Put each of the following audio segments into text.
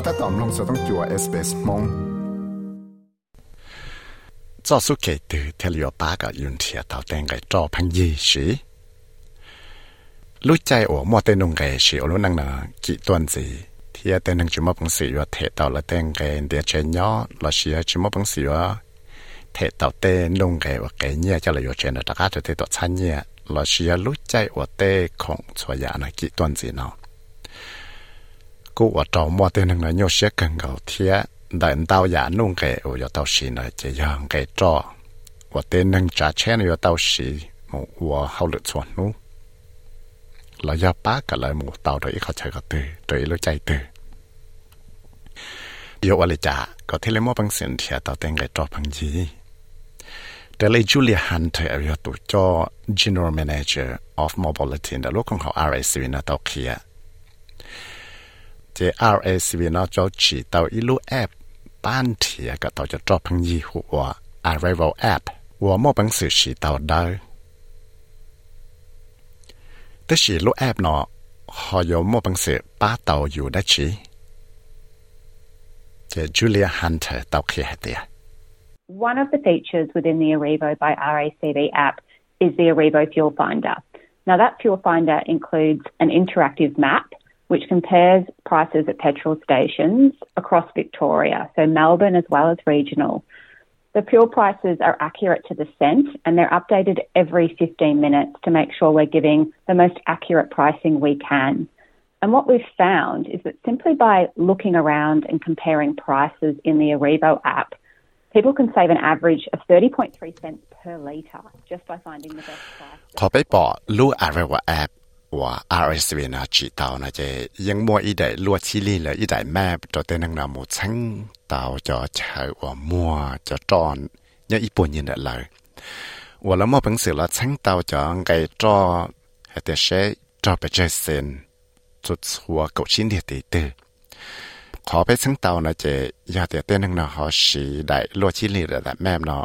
ก็ถ้าตอมลงสต้องจัวเอสเปสมงจอสุเกตือเทลิโอปากับยุนเทียเต่าแตงไก่จอพังยี่สีรู้ใจโอ้มอเตนงไก่สีโอรู้นังนากี่ตัวนสีเทียเตนังจุมบังสีว่าเทเต่าละแตงไก่เดียเชนยอละเชียจุมบังสีว่าเทเต่าเตนงไก่ว่าไก่เนี่ยจะเลยว่าเชนตะกาจะเทตัวชันเนี่ยละเชียรู้ใจโอ้เตของสวยานากี่ตัวนสีเนาะ กูว่าจอว่าเต็นหนึ่งนยเสียกันเกาเทียดันเต้าอย่านุ่งเกออย่เต้าสีหน่อยจะยังเกจอว่าเต็นหนึ่งจ่าเชนอย่เต้าสีมัวเขาหลุดส่วนนู้เราอย่าป้ากันเลยมูเต้าโดยเขาใจก็ตือโดยรู้ใจตือนเดี๋ยวอะไรจ่าก็เทเลมอบังเสียนเทียเต้าเต็งเกจอพังยีแต่เลยจูเลียฮันเธออยู่ตัวจอ General Manager of Mobility แต่ลูกของเขา RSV นะเต้าเคีย จ RACV นอจอจีเตาอีลูแอปบ้านเถียก็เตาจะจอพังยี่หัว Arevo App หัวมอบังสือฉีเตาได้แต่ฉีลูแอปเนาะหอยมอบังสือป้าเตาอยู่ได้ฉีเจจูเลียฮันเตอร์เตาเขียเตีย One of the features within the Arevo by RACV app is the Arevo Fuel Finder. Now that Fuel Finder includes an interactive map which compares prices at petrol stations across Victoria, so Melbourne as well as regional. The fuel prices are accurate to the cent and they're updated every 15 minutes to make sure we're giving the most accurate pricing we can. And what we've found is that simply by looking around and comparing prices in the Arivo app, people can save an average of 30.3 cents per litre just by finding the best price. ขอไปบอกรู้อะไร ว่าอปว่า RSV นะจีเตานะเจยังมัวอีได้ลัวชิลีเลยอีได้แม่ตัวเต้นังนามูชังเตาจะใช้ว่ามัวจะจอนยังอีปุ่นยินได้เลยว่าแล้วมัวเป็นสื่อละชังเตาจะไงจอให้แต่ใช้จอไปเจเซนจุดหัวกชิ้นเดียตีตื้อขอไปชังเตานะเจอยากแต่เต้นังนาเขาสีได้ลัวชิลีเลยแต่แม่เนาะ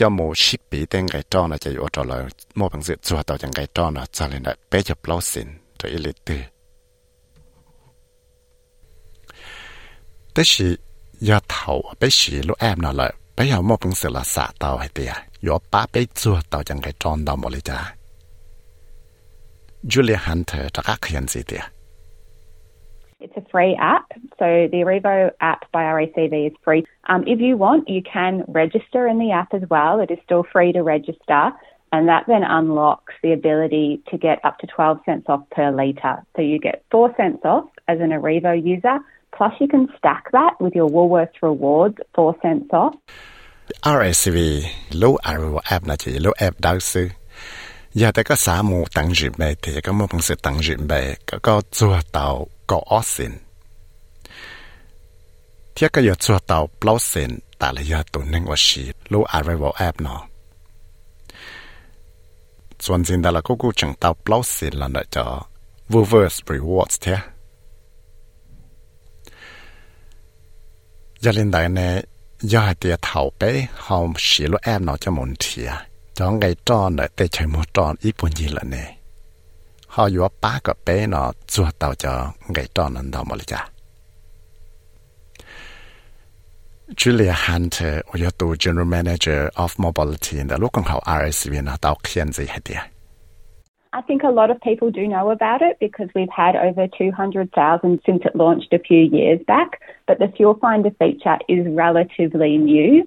cho một ship bị tên cái tròn là chạy ô trò là một bằng dự chùa tàu chẳng cái tròn là cho lên đại bé chụp lâu xin rồi ít từ thế thì giờ thầu bé sĩ lúc em nào lại bé giờ một bằng sự là xả tàu hay tiệt giờ ba bé chùa tàu chẳng cái tròn đâu một lý cha. Julia Hunter cho các khiển gì tiệt It's a free app. So the Arevo app by RACV is free. Um, if you want, you can register in the app as well. It is still free to register. And that then unlocks the ability to get up to 12 cents off per litre. So you get 4 cents off as an Arevo user, plus you can stack that with your Woolworths rewards, 4 cents off. RACV low Arevo app low app giờ tới có xã mù tặng rượu bè thì có một bằng sự tặng rượu bè có có chùa tàu có ớt xin thiết có giờ chùa tàu plau xin ta là giờ tụ nâng ở xì lũ arrival app nó chuẩn xin ta là cô cô chẳng tàu plau xin là đợi cho reverse rewards thế giờ lên đại này giờ thì thảo bé không xì lũ app nó cho muốn thiệt cho Julia Hunter 我要读 General Manager of Mobility 的，如果好 RACV think a lot of people do know about it because we've had over 200,000 since it launched a few years back, but the Fuel Finder feature is relatively new.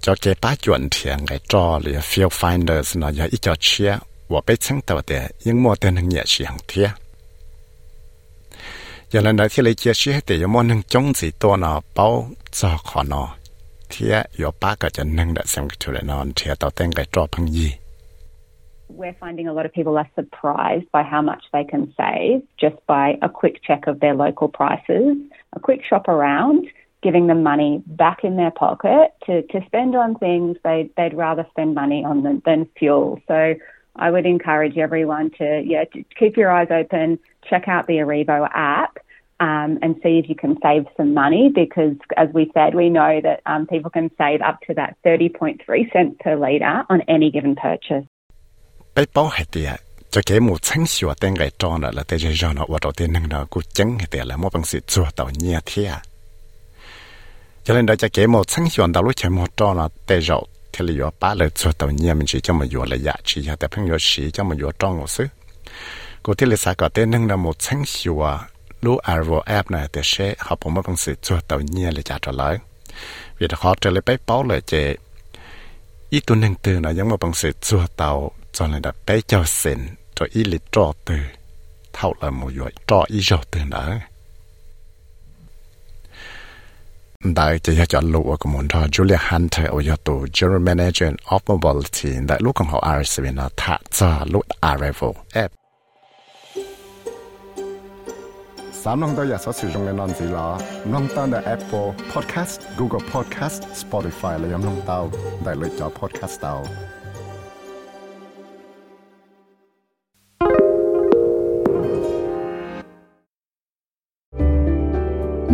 cho cái bá chuẩn thiện cái cho là field finders nó giờ ít cho chia và bé chẳng tàu để những mô tên hàng nhẹ chỉ hàng thiệt giờ lần thì lấy chia chia để mô nó bao cho khó nó thiệt yo ba cái chân nâng đã xem cái nó thiệt tàu tên cái cho bằng gì We're finding a lot of people are surprised by how much they can save just by a quick check of their local prices, a quick shop around, giving them money back in their pocket to, to spend on things they, they'd rather spend money on than, than fuel. So I would encourage everyone to, yeah, to keep your eyes open, check out the Arevo app. Um, and see if you can save some money because, as we said, we know that um, people can save up to that 30.3 cents per litre on any given purchase. Cho nên đó cho kể một sáng chọn đạo lúc chạy một trò là tê rậu thế là do ba lời cho tàu nhiên mình chỉ cho mà do là giá chỉ cho tập phong do sĩ cho mà do trong một số cô thế là sao có tên nâng là một sáng chọn lúc Arvo app này thì sẽ học cũng mất công sự cho tàu nhiên là trả trả lời vì đó họ trở lại bấy báo lời chế ít tuần nâng từ nó giống một bằng sự cho tàu cho nên là bấy cho xin cho ít lịch trò từ thảo là một loại trò ít rậu từ nữa ได้จะอยากจะลูกกับมันถ้าจูเลียฮันเตอร์อยตัว General Manager of Mobility ได้ลูกของเขา RSV นะถ้าจะลูก Arrival แอปสามน้องตัวอยากสอสื่อตรงในนอนสีล้อน้องตั้งแต่ Apple Podcast Google Podcast ร์ติฟายและยังน้องเต้าได้เลยจอพอดแคสต์เต้า